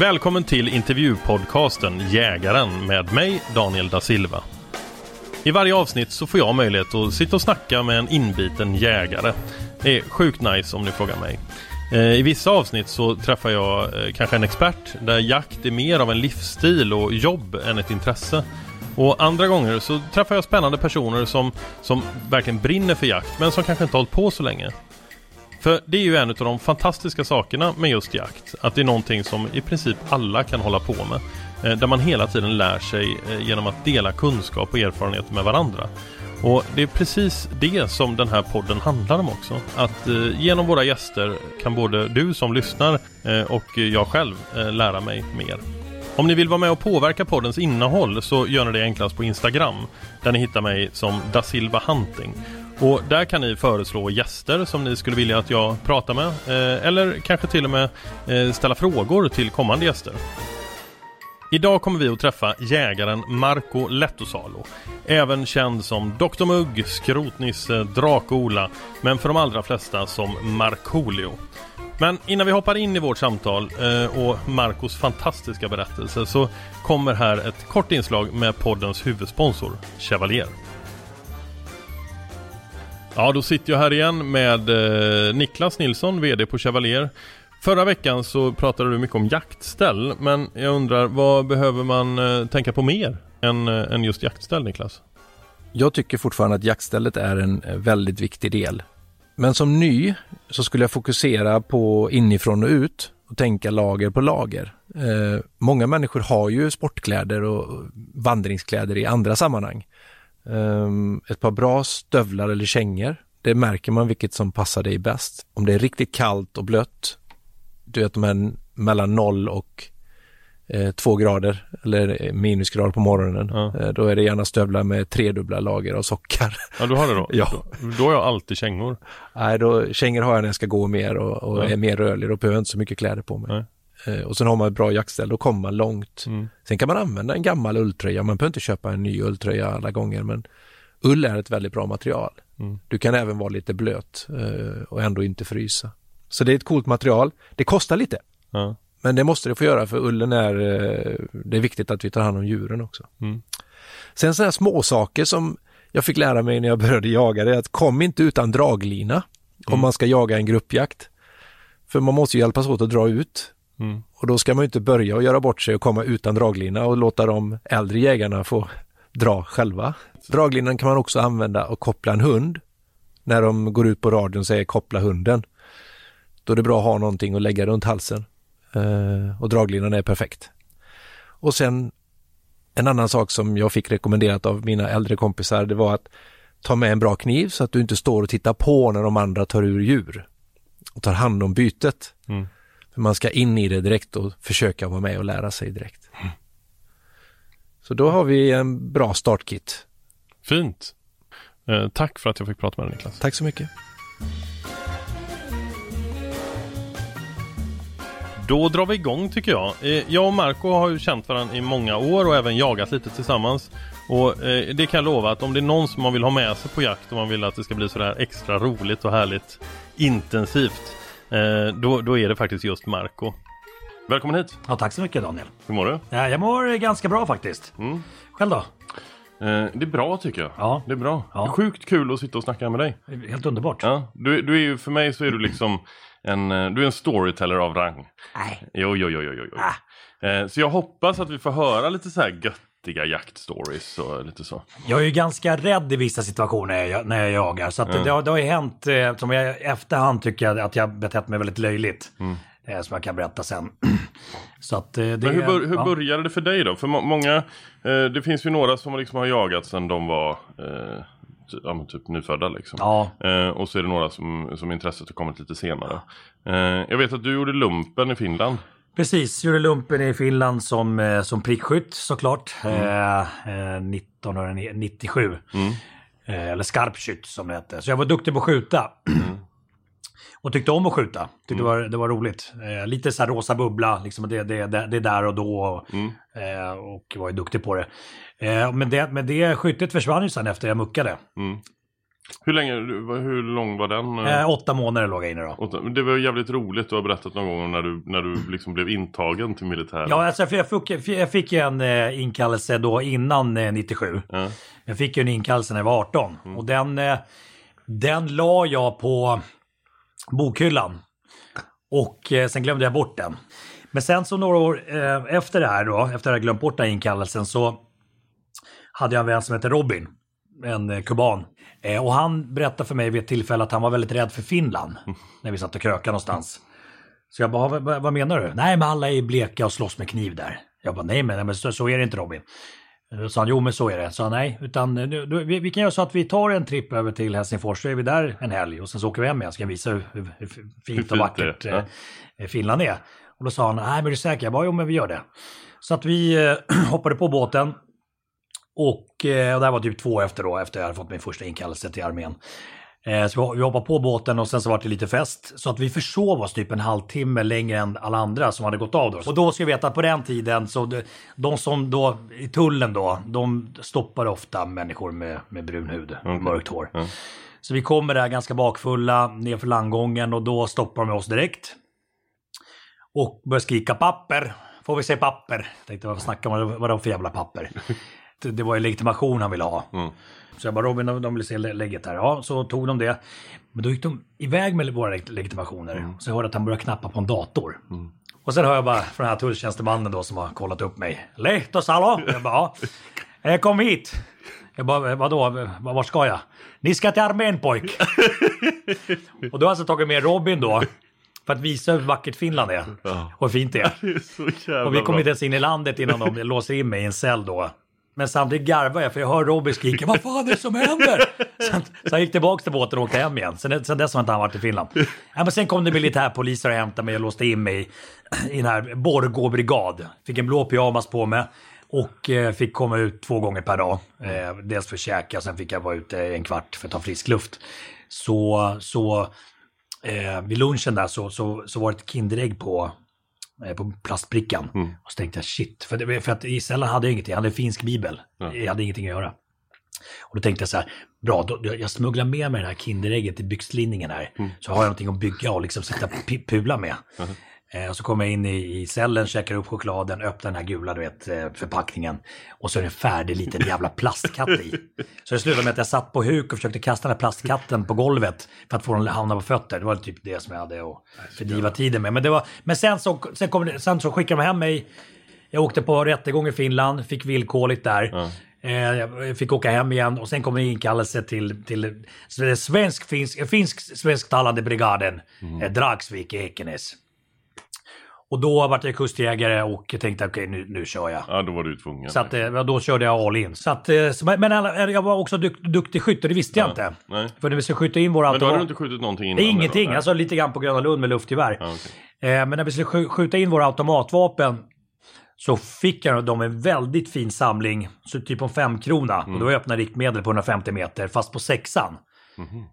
Välkommen till intervjupodcasten Jägaren med mig Daniel da Silva. I varje avsnitt så får jag möjlighet att sitta och snacka med en inbiten jägare. Det är sjukt nice om ni frågar mig. Eh, I vissa avsnitt så träffar jag eh, kanske en expert där jakt är mer av en livsstil och jobb än ett intresse. Och andra gånger så träffar jag spännande personer som, som verkligen brinner för jakt men som kanske inte hållit på så länge. För det är ju en av de fantastiska sakerna med just jakt. Att det är någonting som i princip alla kan hålla på med. Eh, där man hela tiden lär sig genom att dela kunskap och erfarenhet med varandra. Och det är precis det som den här podden handlar om också. Att eh, genom våra gäster kan både du som lyssnar eh, och jag själv eh, lära mig mer. Om ni vill vara med och påverka poddens innehåll så gör ni det enklast på Instagram där ni hittar mig som Da Silva Hunting. Och där kan ni föreslå gäster som ni skulle vilja att jag pratar med eh, eller kanske till och med eh, ställa frågor till kommande gäster. Idag kommer vi att träffa jägaren Marco Lettosalo. Även känd som Dr Mugg, Skrotnisse, Drak-Ola, men för de allra flesta som Markoolio. Men innan vi hoppar in i vårt samtal eh, och Marcos fantastiska berättelse så kommer här ett kort inslag med poddens huvudsponsor, Chevalier. Ja, då sitter jag här igen med eh, Niklas Nilsson, VD på Chevalier. Förra veckan så pratade du mycket om jaktställ, men jag undrar vad behöver man eh, tänka på mer än, eh, än just jaktställ, Niklas? Jag tycker fortfarande att jaktstället är en eh, väldigt viktig del. Men som ny så skulle jag fokusera på inifrån och ut och tänka lager på lager. Eh, många människor har ju sportkläder och vandringskläder i andra sammanhang. Eh, ett par bra stövlar eller kängor, det märker man vilket som passar dig bäst. Om det är riktigt kallt och blött, du vet de här mellan noll och eh, två grader eller minusgrader på morgonen. Ja. Eh, då är det gärna stövlar med tredubbla lager av sockar. Ja, du har det då? Ja. Då, då har jag alltid kängor. Nej, då, kängor har jag när jag ska gå mer och, och Ja. är mer rörlig. Då behöver jag inte så mycket kläder på mig. Nej. Eh, och sen har man ett bra jaktställ, då kommer man långt. Mm. Sen kan man använda en gammal ulltröja. Man behöver inte köpa en ny ulltröja alla gånger, men ull är ett väldigt bra material. Mm. Du kan även vara lite blöt eh, och ändå inte frysa. Så det är ett coolt material. Det kostar lite, Ja. men det måste det få göra för ullen är, eh, det är viktigt att vi tar hand om djuren också. Mm. Sen sådana här små saker som jag fick lära mig när jag började jaga, det är att kom inte utan draglina om man ska jaga en gruppjakt. För man måste ju hjälpas åt att dra ut. Mm. Och då ska man inte börja och göra bort sig och komma utan draglina och låta de äldre jägarna få dra själva. Draglinan kan man också använda och koppla en hund. När de går ut på radion och säger koppla hunden. Då är det bra att ha någonting att lägga runt halsen. Eh, och draglinan är perfekt. Och sen en annan sak som jag fick rekommenderat av mina äldre kompisar, det var att Ta med en bra kniv så att du inte står och tittar på när de andra tar ur djur och tar hand om bytet. Mm. För man ska in i det direkt och försöka vara med och lära sig direkt. Så då har vi en bra startkit. Fint. Eh, tack för att jag fick prata med dig Niklas. Tack så mycket. Då drar vi igång tycker jag. Eh, Jag och Marco har ju känt varandra i många år och även jagat lite tillsammans. Och eh, det kan jag lova att om det är någon som man vill ha med sig på jakt och man vill att det ska bli sådär extra roligt och härligt intensivt. eh, Då, då är det faktiskt just Marco. Välkommen hit! Ja, tack så mycket Daniel. Hur mår du? Ja, jag mår ganska bra faktiskt. Mm. Själv då? Eh, Det är bra tycker jag. Ja. Det är bra. Ja. Det är sjukt kul att sitta och snacka med dig. Helt underbart. Ja, du, du är ju, för mig så är du liksom en, eh, du är en storyteller av rang. Nej. Jo, jo, jo, jo, jo. Ah. Eh, Så jag hoppas att vi får höra lite så här göttiga jaktstories och lite så. Jag är ju ganska rädd i vissa situationer när jag, när jag jagar. Så att Mm. det, har, det har ju hänt, som jag efterhand tycker jag att jag betett mig väldigt löjligt. Mm. Eh, som jag kan berätta sen. så att eh, det Men hur, bör, hur ja. började det för dig då? För må- många, eh, det finns ju några som liksom har jagat sedan de var eh, ja, typ nyfödda liksom. Ja, Eh, och så är det några som, som intresset har kommit lite senare. Eh, jag vet att du gjorde lumpen i Finland. precis. Gjorde lumpen i Finland som, som prickskytt såklart. Mm. Eh, eh, 1997. Mm. Eller skarpskytt som det hette. Så jag var duktig på att skjuta. Mm. Och tyckte om att skjuta. Tyckte det, var, det var roligt. Eh, lite så här rosa bubbla, liksom det, det, det, det är där och då. Mm. Eh, och var ju duktig på det. Eh, men det. Men det skyttet försvann ju sen efter jag muckade. Mm. Hur länge, hur lång var den? Eh, åtta månader låg jag inne då. Och Det var jävligt roligt, du har berättat någon gång när du, när du liksom blev intagen till militären. Ja, alltså, för jag, fick, jag fick en eh, inkallelse då innan eh, 97. Ja. Jag fick ju en inkallelse när jag var 18. Och den, eh, den la jag på bokhyllan. Och eh, sen glömde jag bort den. Men sen så några år eh, efter det här då, efter att jag glömt bort den här inkallelsen så hade jag en vän som heter Robin, en eh, kuban. Eh, och han berättade för mig vid ett tillfälle att han var väldigt rädd för Finland. När vi satt och krökade någonstans. Så jag bara, vad, vad menar du? Nej, men alla är bleka och slåss med kniv där. Jag bara, nej men, nej, men så, så är det inte Robin. Då sa han, jo men så är det. Så han, nej, utan eh, nu, vi, vi kan göra så att vi tar en tripp över till Helsingfors, så är vi där en helg och sen så åker vi hem igen, jag visa hur, hur, hur fint och vackert det är, eh, Finland är. Och då sa han, nej men är du säker? Jag bara, jo men vi gör det. Så att vi eh, hoppade på båten. Och, eh, och det här var typ två efter då, efter jag hade fått min första inkallelse till armén. Eh, så vi, hoppade på båten och sen så var det lite fest. Så att vi försov oss typ en halvtimme längre än alla andra som hade gått av då. Och då ska vi veta att på den tiden så de, de som då i tullen då, de stoppade ofta människor med, med brun hud, mörkt hår. Så vi kommer där ganska bakfulla nerför landgången och då stoppar de oss direkt. Och börjar skrika papper. Får vi se papper? Tänkte vad snackar man vadå för jävla papper? Det, var ju legitimation han ville ha. Så jag bara Robin, de, vill se lä- lägget här. Ja, så tog de det. Men då gick de iväg med våra leg- legitimationer. Så jag hörde att han började knappa på en dator. Och sen hör jag bara från den här tulltjänstemannen då som har kollat upp mig. Lehtosalo! Jag bara, ja. Eh, Kom hit! Jag bara, vadå, vart ska jag? Ni ska till armén pojk! och då har jag alltså tagit med Robin då. För att visa hur vackert Finland är. Och hur fint det är. Det är Och vi kom bra. inte ens in i landet innan de låser in mig i en cell då. Men samtidigt garvar jag för jag hör Robin skrika Vad fan är det som händer? Sen, så han gick tillbaka till båten och åkte hem igen. Sen, sen dess har inte han varit i Finland. Ja, men sen kom det militärpoliser och hämtade mig och låste in mig i den här Borgå brigad. Fick en blå pyjamas på mig. Och eh, fick komma ut två gånger per dag. Eh, dels för att käka, sen fick jag vara ute en kvart för att ta frisk luft. Så, så eh, vid lunchen där så, så, så var det ett Kinderägg på, på plastbrickan. Och så tänkte jag shit, för, det, för att i cellen hade jag ingenting, jag hade en finsk bibel. Jag hade ingenting att göra. Och då tänkte jag så här, bra, då, jag smugglar med mig det här Kinderägget i byxlinningen här. Så har jag någonting att bygga och liksom sitta och pula med. Eh, och så kommer jag in i, cellen, käkar upp chokladen, öppnar den här gula du vet, eh, förpackningen. Och så är det en färdig liten jävla plastkatt i. Så det slutade med att jag satt på huk och försökte kasta den här plastkatten på golvet för att få den att hamna på fötter. Det var typ det som jag hade att fördriva tiden med. Men, det var, men sen, så, sen, kom sen så skickade de hem mig. Jag åkte på rättegång i Finland, fick villkorligt där. Eh, Jag fick åka hem igen och sen kom det inkallelse till, till svensk, finsk, brigaden, eh, Dragsvik i Ekenäs. Och då vart jag kustjägare och tänkte okej nu, nu kör jag. Ja, då var du tvungen. Så att, eh, då körde jag all in. Så att, eh, men alla- jag var också duk, duktig skytt och det visste jag Ja. inte. Nej. För när vi ska skjuta in våra Men då hade du inte skjutit någonting innan? Ingenting, alltså lite grann på Gröna Lund med luftgevär. Ja. Eh, men när vi skulle sk- skjuta in våra automatvapen så fick jag dem en väldigt fin samling, så typ om fem krona. Och då öppnade riktmedel på 150 meter, fast på sexan.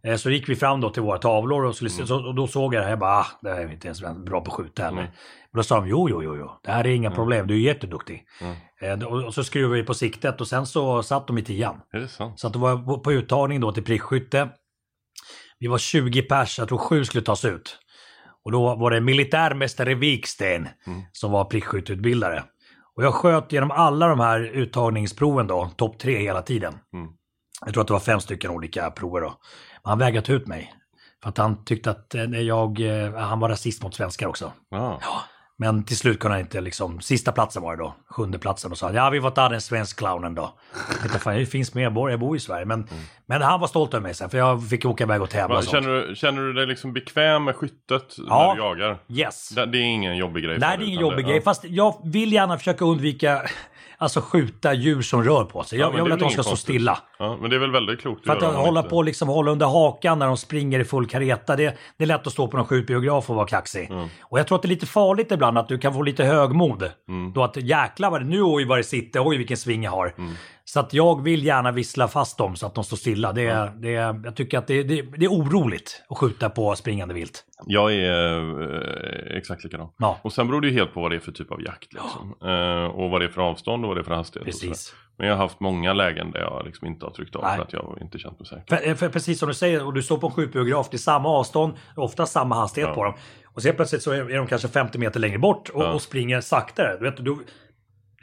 Eh, Så gick vi fram då till våra tavlor och, skulle, så, och då såg jag det här, jag bara, ah, det här är inte ens bra på att skjuta heller. Men då sa de, jo, jo, jo, jo, det här är inga problem, du är jätteduktig. Eh, och, och så skruvade vi på siktet och sen så satt de i tian. Är det sant? Så att det var på- på uttagning då till prickskytte. Vi var 20 pers, jag tror sju skulle tas ut. Och då var det militärmästare Viksten som var prickskytteutbildare. Och jag sköt genom alla de här uttagningsproven då, topp tre hela tiden. Mm. Jag tror att det var fem stycken olika prover då. Men han vägrade ta ut mig. För att han tyckte att eh, jag, eh, han var rasist mot svenskar också. Ja. Men till slut kunde han inte liksom, sista platsen var det då, sjunde platsen och sa ja vi får ta den svensk clownen då. Jag fan jag finns medborgare, jag bor i Sverige. Men, men han var stolt över mig sen för jag fick åka iväg och tävla och sånt. Känner, du, känner du dig liksom bekväm med skyttet Ja. när du jagar? Yes. Det, det är ingen jobbig grej Nej det är ingen jobbig det- grej, fast jag vill gärna försöka undvika Alltså skjuta djur som rör på sig. Ja, Jag, men jag vill att de ska inget stå konstigt. stilla. Ja, men det är väl väldigt klokt För att man hålla inte- på liksom hålla under hakan när de springer i full kareta, det, det är lätt att stå på någon skjutbiograf och vara kaxig. Mm. Och jag tror att det är lite farligt ibland att du kan få lite högmod. Mm. Då att jäklar vad det, nu oj vad det sitter, oj vilken sving jag har. Mm. Så att jag vill gärna vissla fast dem så att de står stilla. Det är, det är, jag tycker att det, det, det är oroligt att skjuta på springande vilt. Jag är eh, exakt likadan. Ja. Och sen beror det ju helt på vad det är för typ av jakt. Liksom. Eh, och vad det är för avstånd och vad det är för hastighet. Precis. Men jag har haft många lägen där jag liksom inte har tryckt av Nej. för att jag inte känt mig säker. För, för precis som du säger, och du står på en skjutbiograf, det är samma avstånd, ofta samma hastighet Ja. på dem. Och helt plötsligt så är, de kanske 50 meter längre bort och, Ja. och springer saktare. Du vet, du,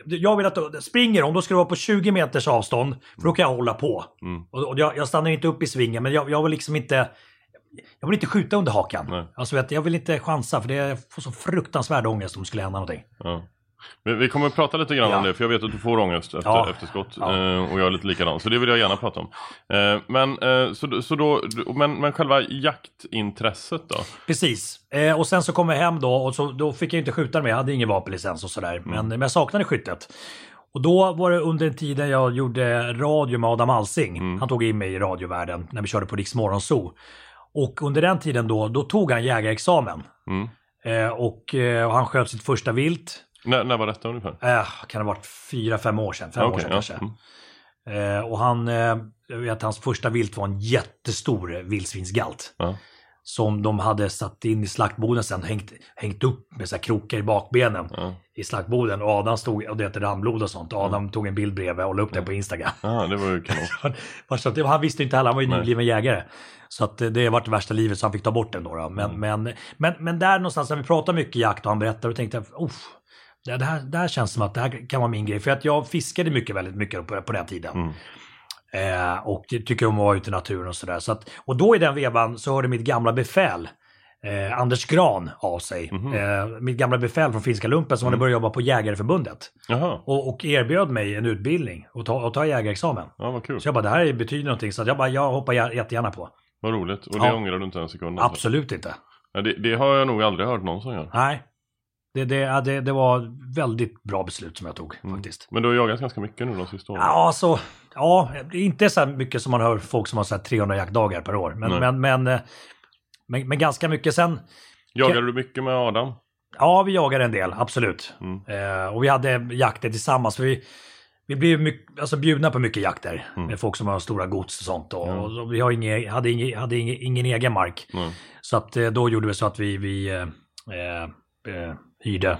jag vill att du springer de, då ska det vara på 20 meters avstånd, för då kan jag hålla på. Mm. Och, och jag, jag stannar inte upp i svingen, men jag, jag vill liksom inte... Jag vill inte skjuta under hakan. Nej. Alltså, vet, jag vill inte chansa, för det jag får så fruktansvärd ångest om det skulle hända någonting. Ja. Men vi kommer att prata lite grann Ja. om det, för jag vet att du får ångest efter, Ja. efter skott. Ja. Eh, och jag är lite likadan, så det vill jag gärna prata om. Eh, men, eh, så, så då, men, men själva jaktintresset då? Precis. Och sen så kom jag hem då och så, då fick jag inte skjuta mer. Jag hade ingen vapenlicens och sådär. Men, men jag saknade skyttet. Och då var det under den tiden jag gjorde radio med Adam Alsing. Han tog in mig i radiovärlden när vi körde på Riks Morgonzoo. Och under den tiden då, då tog han jägarexamen. Mm. Eh, och, och han sköt sitt första vilt. När, när var detta ungefär? Eh, kan det ha varit fyra, fem år sedan? Fem år Okej, sedan ja. kanske. Mm. Eh, och han, eh, jag vet att hans första vilt var en jättestor vildsvinsgalt. Ja. Som de hade satt in i slaktboden sen, hängt, hängt upp med så här krokar i bakbenen Ja. i slaktboden. Och Adam stod, och det hette randblod och sånt. Adam tog en bild bredvid och la upp den på Instagram. Ja, det var ju kanon. Han- visste inte heller, han var ju nybliven jägare. Så att det- det varit det värsta livet så han fick ta bort den då. då. Men, Mm. men, men, men där någonstans när vi pratar mycket jakt och han berättar och tänkte jag, "Uff, det, det, här, det här känns som att det här kan vara min grej. För att jag fiskade mycket, väldigt mycket på, på den tiden. Mm. Eh, och tycker om att vara ute i naturen och sådär. Så att, och då i den vevan så hörde mitt gamla befäl Eh, Anders Gran av sig. Mhm. Eh, mitt gamla befäl från finska lumpen som hade Mm. börjat jobba på Jägareförbundet. Och, och erbjöd mig en utbildning och ta, och ta jägarexamen. ja. Så jag bara, det här betyder någonting. Så jag bara, jag hoppar jä- jättegärna på. Vad roligt. Och det Ja. ångrar du inte en sekund? alltså? Absolut inte. Det, det har jag nog aldrig hört någon som gör. Nej. Det, det, ja, det, det var väldigt bra beslut som jag tog Mm. faktiskt. Men du har jagat ganska mycket nu de sista åren? Ja, alltså, ja, inte så mycket som man hör folk som har så här 300 jaktdagar per år. Men, men, men, eh, men, men ganska mycket. Sen, Jagar du mycket med Adam? ja, vi jagar en del, absolut. Mm. Eh, och vi hade jakter tillsammans. Vi, vi blev mycket, alltså bjudna på mycket jakter Mm. med folk som har stora gods och sånt. Och, Ja. och vi har inge, hade, inge, hade inge, ingen egen mark. Så att eh, då gjorde vi så att vi, vi eh, eh, eh, hyrde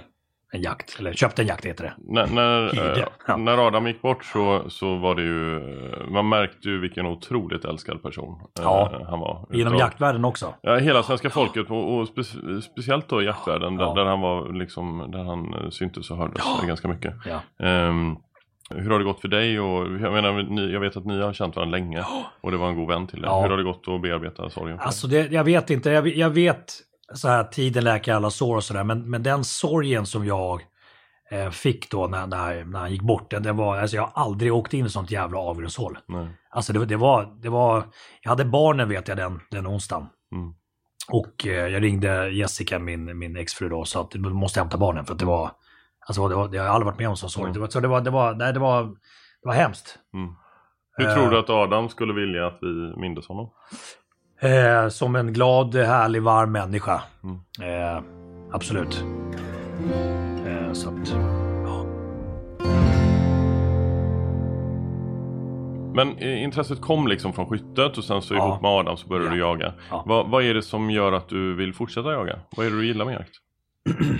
en jakt, eller köpte en jakt heter det. När, när, eh, ja. när Adam gick bort så, så var det ju, eh, man märkte ju vilken otroligt älskad person eh, Ja. han var. Utav- jaktvärlden också. Ja, hela svenska folket och, och spe, speciellt då jaktvärlden Ja. där, där han var liksom, där han eh, syntes och hördes ganska mycket. Ja. Ehm, hur har det gått för dig? Och, jag, menar, ni, jag vet att ni har känt varandra länge och det var en god vän till dig. Ja. Hur har det gått att bearbeta sorgen? Alltså det, jag vet inte, jag, jag vet så här tiden läker alla sår och sådär, men, men den sorgen som jag eh, fick då när, när, när han gick bort, den, det var, alltså jag har aldrig åkt in i sånt jävla avgrundshål. Alltså det, det, var, det var, jag hade barnen vet jag den, den onsdagen. Mm. Och eh, jag ringde Jessica, min, min exfru då, och sa att du måste hämta barnen för att det var, alltså det var, jag har aldrig varit med om så sorg. Mm. Det var, så det var, det var, nej det var, det var hemskt. Mm. Hur Eh. tror du att Adam skulle vilja att vi mindes honom? Eh, som en glad, härlig, varm människa. Mm. Eh, absolut. Eh, så att, ja. Men eh, intresset kom liksom från skyttet och sen så Ja. ihop med Adam så började Ja. du jaga. Ja. Vad, vad är det som gör att du vill fortsätta jaga? Vad är det du gillar med jakt?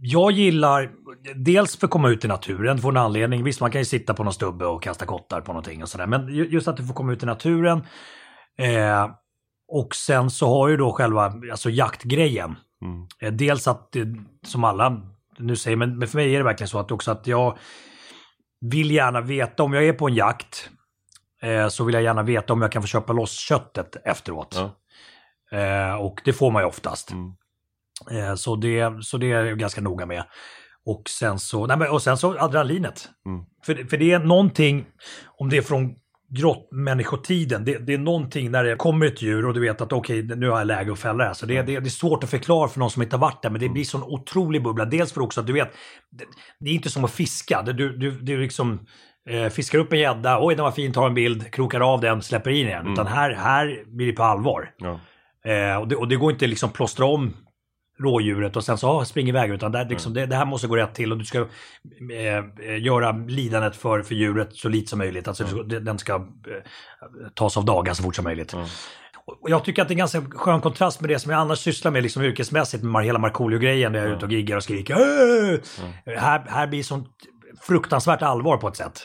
Jag gillar, dels för att komma ut i naturen, få en anledning. Visst, man kan ju sitta på någon stubbe och kasta kottar på någonting och sådär. Men ju- just att du får komma ut i naturen. Eh, och sen så har ju då själva alltså jaktgrejen. Mm. Eh, dels att, som alla nu säger, men men för mig är det verkligen så att också att jag vill gärna veta, om jag är på en jakt, eh, så vill jag gärna veta om jag kan få köpa loss köttet efteråt. Ja. Eh, och det får man ju oftast. Mm. Eh, så, det, så det är jag ganska noga med. Och sen så, nej men, och sen så adrenalinet. Mm. För, för det är någonting, om det är från grottmänniskotiden, det, det är någonting när det kommer ett djur och du vet att okej, nu har jag läge att fälla det här. Så det, det, det är svårt att förklara för någon som inte har varit där, men det blir sån otrolig bubbla. Dels för också att du vet, det, det är inte som att fiska. Du, du, du liksom eh, fiskar upp en gädda, oj den var fin, tar en bild, krokar av den, släpper in igen. Utan här, här blir det på allvar. Ja. Eh, och, det, och det går inte liksom plåstra om rådjuret och sen så ah, spring iväg. Utan det, liksom, det, det här måste gå rätt till och du ska eh, eh, göra lidandet för, för djuret så lite som möjligt. Alltså det- den ska eh, tas av dagar så fort som möjligt. Och och jag tycker att det är en ganska skön kontrast med det som jag annars sysslar med liksom yrkesmässigt med hela Markoolio-grejen där jag är ute och giggar och skriker. "Åh!" Här, här blir sånt fruktansvärt allvar på ett sätt.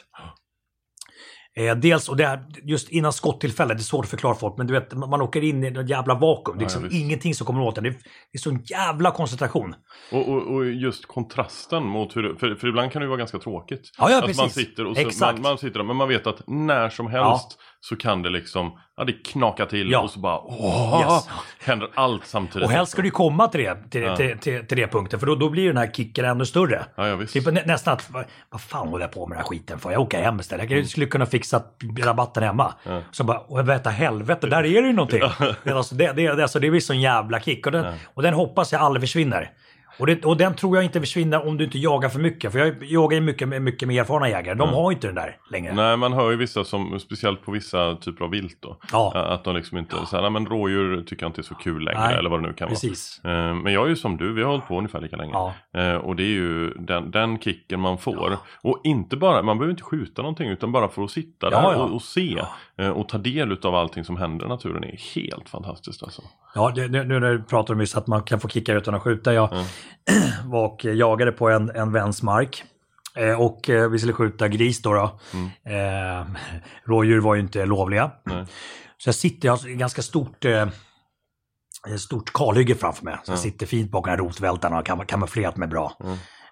Eh, dels, och det är just innan skottillfället, det är svårt att förklara för folk, men du vet, man man åker in i ett jävla vakuum. Det är liksom Ja, ingenting som kommer åt en. Det är, det är sån jävla koncentration. Och, och, och just kontrasten mot hur för, för ibland kan det ju vara ganska tråkigt. Ja, ja, att man precis. sitter och så, man, man sitter där, men man vet att när som helst så kan det liksom, ja det knakar till Ja. och så bara, åh, Yes. händer allt samtidigt. Och helst ska du komma till det, till, Ja. till, till, till det punkten, för då, då blir den här kicken ännu större. Ja, ja visst. Typ nä, nästan att, vad, fan håller jag på med den här skiten för? Jag åker hem istället. Jag skulle kunna fixa rabatten hemma. Så bara, och veta helvete, där är det ju någonting. Men alltså, det, det, det, alltså, det blir sån jävla kick. Och den, och den hoppas jag aldrig försvinner. Och, det, och den tror jag inte försvinner om du inte jagar för mycket. För jag jagar ju mycket mycket med erfarna jägare. De har inte den där längre. Nej, man hör ju vissa som, speciellt på vissa typer av vilt då. Ja. Att de liksom inte, så här, nej men rådjur tycker jag inte är så kul längre Nej, eller vad det nu kan precis. vara. Eh, Men jag är ju som du, vi har hållit på ungefär lika länge. Ja. Eh, Och det är ju den, den kicken man får. Och inte bara, man behöver inte skjuta någonting utan bara för att sitta där Ja, ja. Och, och se. eh, Och ta del av allting som händer i naturen är helt fantastiskt alltså. Ja, det, nu, när du pratar om just att man kan få kickar utan att skjuta. Jag var och jagade på en, en väns mark. Eh, och eh, vi skulle skjuta gris då. då. Eh, rådjur var ju inte lovliga. Nej. Så jag sitter, jag har ett ganska stort, eh, stort kalhygge framför mig. Så jag sitter fint bakom den här rotvältan och har kam- kamouflerat mig bra.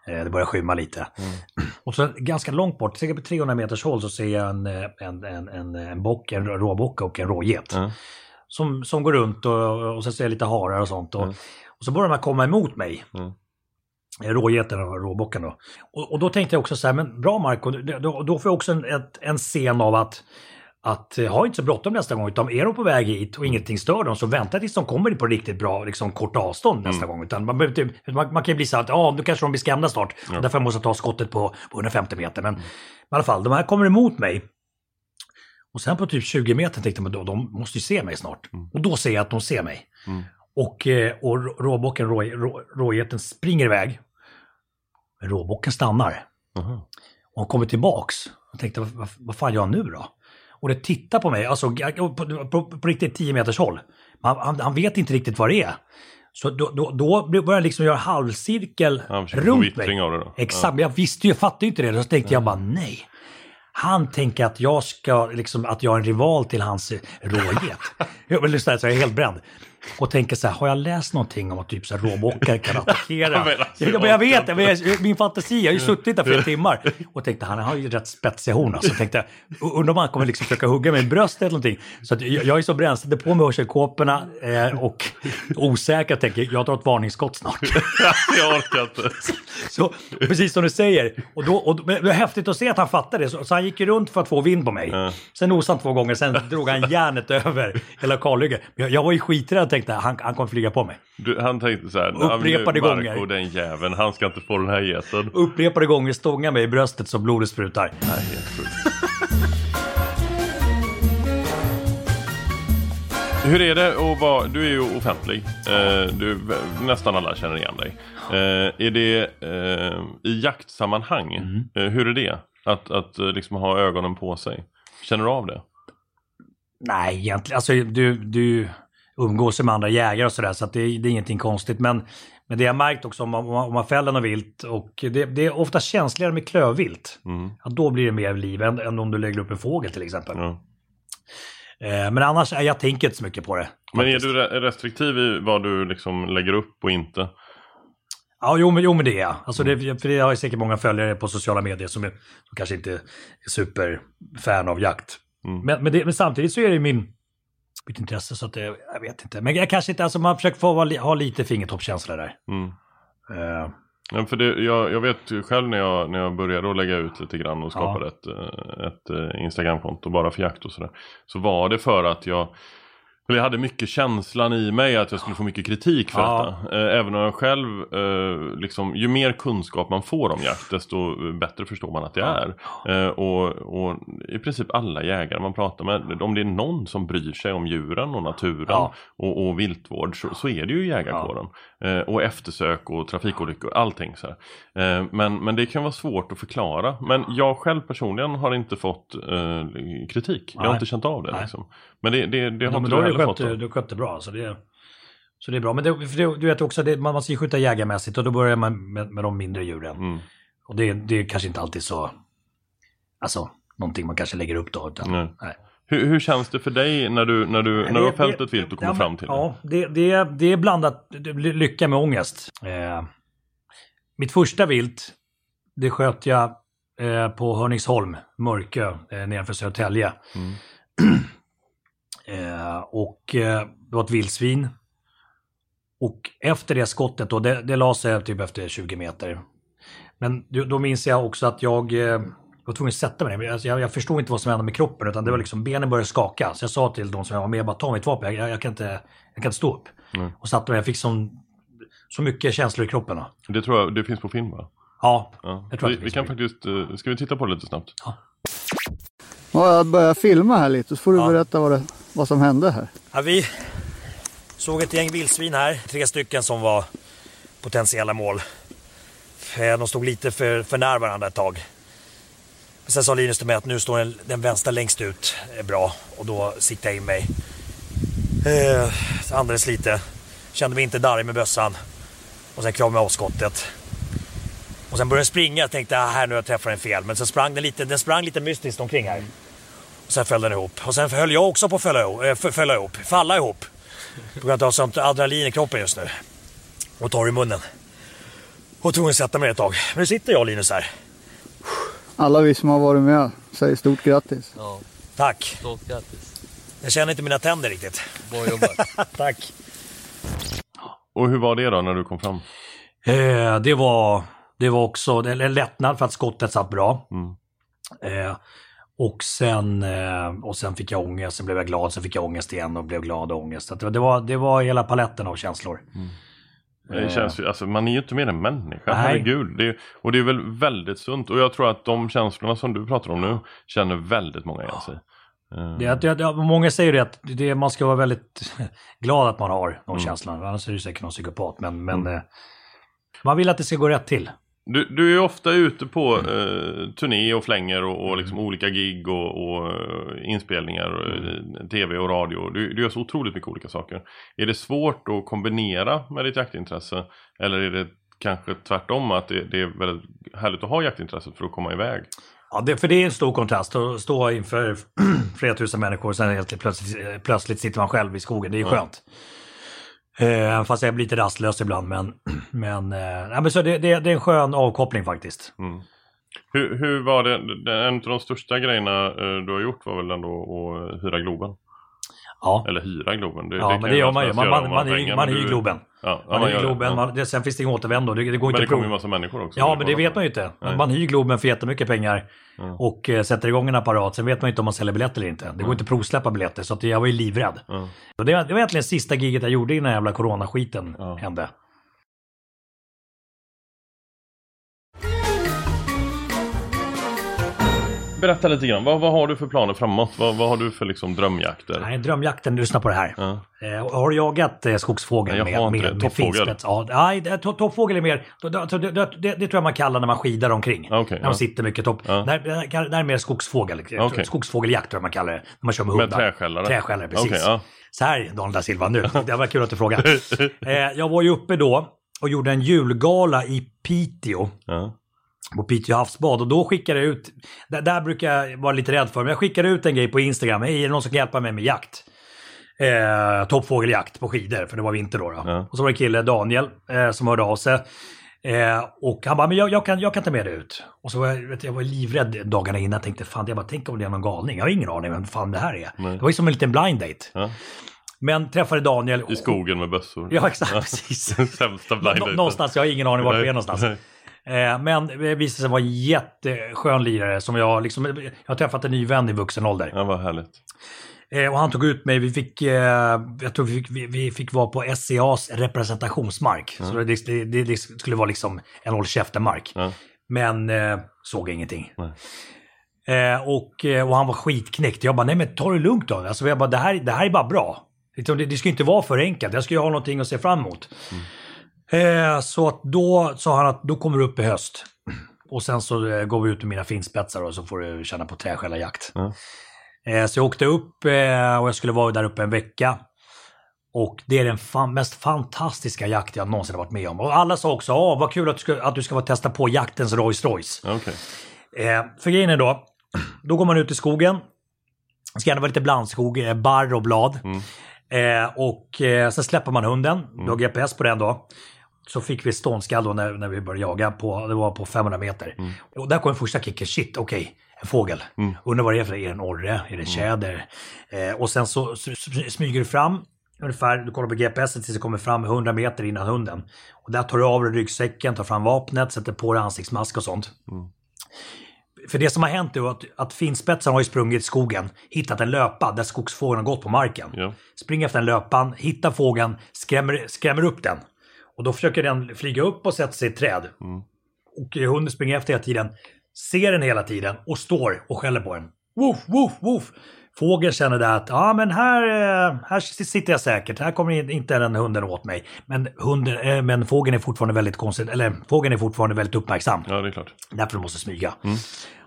Eh, det börjar skymma lite. Och så ganska långt bort, säkert på 300 meters håll, så ser jag en, eh, en, en, en, en bock, en råbock och en råget som, som går runt och, och så ser jag lite harar och sånt. Och, och så börjar de här komma emot mig. Mm. Eh, Rågeten och råbocken då. Och, och då tänkte jag också så här, men bra Marco, då, då får jag också en, ett, en scen av att att eh, ha inte så bråttom nästa gång, utan är de på väg hit och ingenting stör dem så vänta tills de kommer på riktigt bra, liksom kort avstånd nästa gång. Utan man, man, man kan ju bli så att, ja, nu kanske de blir skrämda snart. Och därför måste jag ta skottet på, på 150 meter. Men i alla fall, de här kommer emot mig. Och sen på typ 20 meter tänkte jag, då, de måste ju se mig snart. Och då ser jag att de ser mig. Och, eh, och rå- råbocken, rå, rå, rågeten springer iväg. Men råbocken stannar. Aha. Och han kommer tillbaks. Jag tänkte, vad, vad, fan gör han nu då? Och det tittar på mig, alltså på, på, på, riktigt 10 meters håll. Han, han, han vet inte riktigt vad det är. Så då, då, då börjar han liksom göra halvcirkel runt mig. av det då. Exakt, men jag visste ju, fattade ju inte det. Så tänkte jag bara nej. Han tänker att jag ska, liksom, att jag är en rival till hans råget. jag, vill lyssna, så jag är helt bränd. Och tänker så här, har jag läst någonting om att typ så här, råbockar kan attackera? Men alltså, ja, men jag vet, jag, min fantasi, jag har ju suttit där flera timmar. Och tänkte, han har ju rätt spetsiga horn. alltså. Så tänkte jag, undrar om han kommer liksom försöka hugga mig i bröstet eller någonting. Så att jag, jag är så bränd, sätter på mig hörselkåporna eh, och osäker, tänker jag drar ett varningsskott snart. jag orkar inte. Så, precis som du säger. Och, då, och det var häftigt att se att han fattade det. Så, så han gick ju runt för att få vind på mig. Sen nosade han två gånger, sen drog han järnet över hela kalhygget. Jag, jag var ju skiträdd tänkte han, han kommer flyga på mig. Du, han tänkte så här, Upprepade Marco, gånger. den jäveln, han ska inte få den här geten. Upprepade gånger stångar mig i bröstet så blodet sprutar. Nej, helt sjukt. Hur är det att vara, du är ju offentlig, eh, du, nästan alla känner igen dig. Eh, är det eh, i jaktsammanhang, Mm. eh, hur är det? Att, att eh, liksom ha ögonen på sig? Känner du av det? Nej, egentligen. Alltså du, du umgås med andra jägare och sådär så att det, det är ingenting konstigt. Men, men det jag märkt också om man, om man- fäller något vilt och det, det är ofta känsligare med klövvilt. Mm. Ja, då blir det mer liv än, än om du lägger upp en fågel till exempel. Eh, men annars, är jag tänker inte så mycket på det. Men är du re- restriktiv i vad du liksom lägger upp och inte? Ja, jo men, jo, men det är jag. Alltså Mm. det, för det har jag säkert många följare på sociala medier som, är, som kanske inte är superfan av jakt. Mm. Men, men, det, men samtidigt så är det min, mitt intresse så att det, jag vet inte. Men jag kanske inte, alltså man försöker få ha lite fingertoppskänsla där. Mm. Eh, Ja, för det, jag, jag vet själv när jag, när jag började att lägga ut lite grann och skapade ett, eh, ett eh, Instagramkonto bara för jakt och sådär. Så var det för att jag, eller jag hade mycket känslan i mig att jag skulle få mycket kritik för Ja. detta. Eh, Även om jag själv, eh, liksom, ju mer kunskap man får om jakt desto bättre förstår man att det är. Eh, Och, och i princip alla jägare man pratar med, om det är någon som bryr sig om djuren och naturen Ja. och, och viltvård så, så är det ju jägarkåren. Eh, och eftersök och trafikolyckor, allting så. Eh, men, men det kan vara svårt att förklara. Men jag själv personligen har inte fått eh, kritik. Jag har Nej. inte känt av det. Nej. Liksom. Men det, det, det har men inte du heller skött, fått. då. du skött det bra. Så det, så det är bra. Men det, du vet också, det, man måste ju skjuta jägarmässigt och då börjar man med, med de mindre djuren. Mm. Och det, det är kanske inte alltid så, alltså någonting man kanske lägger upp då. Utan, Nej. nej. Hur, hur känns det för dig när du, när du, när du har fällt ett vilt och kommit ja, fram till det? Ja, det, det, det är blandat lycka med ångest. Eh, mitt första vilt, det sköt jag eh, på Hörningsholm, Mörkö, eh, nedanför Södertälje. Mm. eh, och eh, det var ett vildsvin. Och efter det skottet då, det, det la sig typ efter 20 meter. Men då, då minns jag också att jag eh, var tvungen att sätta mig ner. Alltså, jag, jag förstod inte vad som hände med kroppen utan det var liksom benen började skaka. Så jag sa till de som jag var med, bara ta mitt vapen, jag, jag, kan, inte, jag kan inte stå upp. Mm. Och satte mig, jag fick sån, så mycket känslor i kroppen. Då. Det tror jag, det finns på film va? Ja, Ja. Jag tror att vi, det vi kan faktiskt, eh, ska vi titta på det lite snabbt? Ja, jag börjar filma här lite så får du Ja. berätta vad, det, vad som hände här. Ja, vi såg ett gäng vildsvin här, tre stycken som var potentiella mål. De stod lite för, för nära varandra ett tag. Sen sa Linus till mig att nu står den, den vänstra längst ut är bra och då siktade jag in mig. Eh, andades lite, kände mig inte darrig med bössan och sen kramade jag av skottet. Och sen började den springa, jag tänkte ah, här nu har jag träffat den fel. Men sen sprang den lite, den sprang lite mystiskt omkring här. Och sen föll den ihop. Och sen höll jag också på att fälla eh, ihop, äh, fälla ihop, falla ihop. På grund av att jag har sånt adrenalin i kroppen just nu. Och torr i munnen. Och tvungen att sätta mig ett tag. Men nu sitter jag och Linus här. Alla vi som har varit med säger stort grattis. Tack. Stort grattis. Jag känner inte mina tänder riktigt. Bra jobbat. Tack. Och hur var det då när du kom fram? Eh, det, var, det var också en lättnad för att skottet satt bra. Mm. Eh, och, sen, eh, och sen fick jag ångest, sen blev jag glad, sen fick jag ångest igen och blev glad och ångest. Det, det, var, det var hela paletten av känslor. Det känns, ju- alltså, man är ju inte mer än människa, Nej. herregud. Det är, och det är väl väldigt sunt. Och jag tror att de känslorna som du pratar om nu känner väldigt många igen sig. Eh, Det, det, det, många säger det att det, man ska vara väldigt glad att man har de Mm. känslorna. Annars är det säkert någon psykopat. Men, men eh, man vill att det ska gå rätt till. Du, du är ofta ute på eh, turné och flänger och, och liksom olika gig och, och eh, inspelningar, och, eh, tv och radio. Du, du gör så otroligt mycket olika saker. Är det svårt att kombinera med ditt jaktintresse? Eller är det kanske tvärtom att det, det är väldigt härligt att ha jaktintresset för att komma iväg? Ja, det, för det är en stor kontrast att stå inför flera tusen människor och sen helt plötsligt, plötsligt sitter man själv i skogen. Det är ju skönt. Eh, fast jag blir lite rastlös ibland. Men, men, eh, men så det, det, det är en skön avkoppling faktiskt. Mm. Hur, hur var det, en av de största grejerna eh, du har gjort var väl ändå att hyra Globen? Ja. Eller hyra Globen. Det, Ja, kan men det gör man ju. Man, man, man, är, man är du- Globen. Ja, ja, Man man det. Globen. Ja. Man, det, sen finns det ingen återvändo. Det, det går Men inte det kommer ju massa människor också. Ja, men det vet man ju inte. Nej. Man hyr Globen för jättemycket pengar och eh, sätter igång en apparat. Sen vet man ju inte om man säljer biljetter eller inte. Det går inte att provsläppa biljetter, så att jag var ju livrädd. Och det, var, det var egentligen sista giget jag gjorde innan jävla coronaskiten hände. Berätta lite grann. Vad, vad har du för planer framåt? Vad, vad har du för liksom drömjakter? Nej, drömjakten, lyssna på det här. Ja. Eh, har du jagat eh, skogsfågel Nej, jag med, med, med Toppfågel? finspets? Ja, nej, toppfågel är mer, det, det, det, tror jag man kallar när man skidar omkring. Ja, okej, när man sitter mycket topp. Ja. Där, där, där är mer skogsfågel. Okej. Skogsfågeljakt tror jag man kallar det. När man kör med Med hundar. träskällare? Träskällare, precis. Okej, ja. Så här, Daniel da Silva, nu. Det var kul att du frågade. eh, jag var ju uppe då och gjorde en julgala i Piteå Ja. På Piteå havsbad och då skickade jag ut, där, där brukar jag vara lite rädd för, men jag skickade ut en grej på Instagram, hej är det någon som kan hjälpa mig med jakt? Eh, toppfågeljakt på skidor, för det var vinter då. då. Ja. Och så var det en kille, Daniel, eh, som hörde av sig. Eh, och han bara, men jag, jag, kan, jag kan ta med dig ut. Och så var jag, vet, jag var livrädd dagarna innan, jag tänkte fan, jag bara, tänk om det är någon galning. Jag har ingen aning vem fan det här är. Nej. Det var ju som en liten blind date. Ja. Men träffade Daniel. I skogen med bössor. Ja, exakt, precis. Sämsta blind Nå- daten. Någonstans, jag har ingen aning vart vi är någonstans. Nej. Eh, Men det visade sig vara en jätteskön lirare som jag liksom, jag har träffat en ny vän i vuxen ålder. Ja, vad härligt. Eh, Och han tog ut mig, vi fick, eh, jag tror vi fick, vi, vi fick vara på SCAs representationsmark. Så det, det, det, skulle vara liksom en håll käften-mark. Ja. Men såg ingenting. Eh, och, och han var skitknäckt. Jag bara, nej men ta det lugnt då. Alltså, jag bara, det, här, det här är bara bra. Liksom, det, det ska inte vara för enkelt. Jag ska ju ha någonting att se fram emot. Eh, så att då sa han att då kommer du upp i höst. Och sen så eh, går vi ut med mina finspetsar och så får du känna på träskällarjakt. Ja. Eh, så jag åkte upp eh, och jag skulle vara där uppe en vecka. Och det är den fan, mest fantastiska jakt jag någonsin har varit med om. Och alla sa också, åh vad kul att du ska, att du ska få testa på jaktens Rolls Royce. Okej. Eh, för grejen är då, då går man ut i skogen. Det ska gärna vara lite blandskog, eh, barr och blad. Eh, och eh, sen släpper man hunden, du har GPS på den då. Så fick vi ståndskall då när, när vi började jaga, på, det var på 500 meter. Och där kom första kicken, shit okej, en fågel. Undrar vad det är för, är det en orre, är det tjäder? Eh, och sen så, smyger du fram, ungefär, du kollar på GPS tills du kommer fram 100 meter innan hunden. Och där tar du av dig ryggsäcken, tar fram vapnet, sätter på dig ansiktsmask och sånt. För det som har hänt är att, att finspetsen har ju sprungit i skogen, hittat en löpa där skogsfågeln har gått på marken. Ja. Springer efter den löpan, hittar fågeln, skrämmer, skrämmer upp den. Och då försöker den flyga upp och sätta sig i ett träd. Och eh, hunden springer efter hela tiden, ser den hela tiden och står och skäller på den. Woof, woof, woof. Fågeln känner där att ja, men här, eh, här sitter jag säkert. Här kommer in- inte den hunden åt mig. Men, hunden, eh, men fågeln är fortfarande väldigt konstigt, eller fågeln är fortfarande väldigt uppmärksam. ja, det är klart. Därför måste smyga.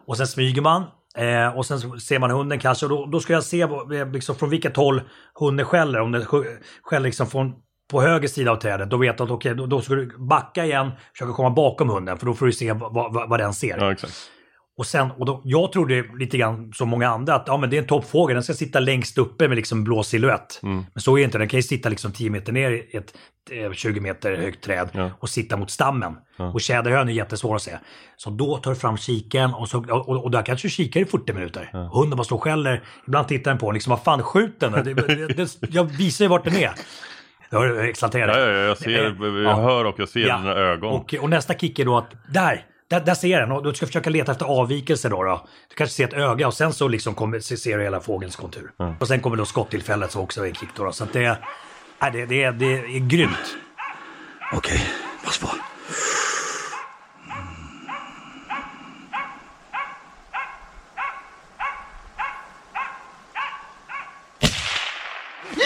Och sen smyger man. Eh, och sen ser man hunden kanske. Och då, då ska jag se eh, liksom, från vilket håll hunden skäller. Om den sk- skäller liksom från, på höger sida av trädet. Då vet du att okej, då, då ska du backa igen. Försöka komma bakom hunden. För då får du se vad, vad, vad den ser. Ja, exakt. Och sen, och då, jag trodde lite grann som många andra att ja, men det är en toppfågel, den ska sitta längst uppe med liksom blå silhuett. Men så är det inte, den kan ju sitta liksom 10 meter ner i ett eh, 20 meter högt träd Ja. och sitta mot stammen. Och tjäderhön är jättesvår att se. Så då tar du fram kiken och, så, och, och där kanske du kikar i 40 minuter. Hunden bara står och skäller, ibland tittar den på den, liksom vad fan skjut den? Jag visar ju vart den är. Du exalterat. Ja, ja, ja, jag ser, jag hör och jag ser Ja. dina ögon. Och, och nästa kick är då att där, där, där ser den och du ska försöka leta efter avvikelser då. då. Du kanske ser ett öga och sen så liksom kommer, se- ser du hela fågelns kontur. Och sen kommer då skottillfället så också är en kick då. då. Så att det, nej, det, det, är- det är grymt. Okej, pass på.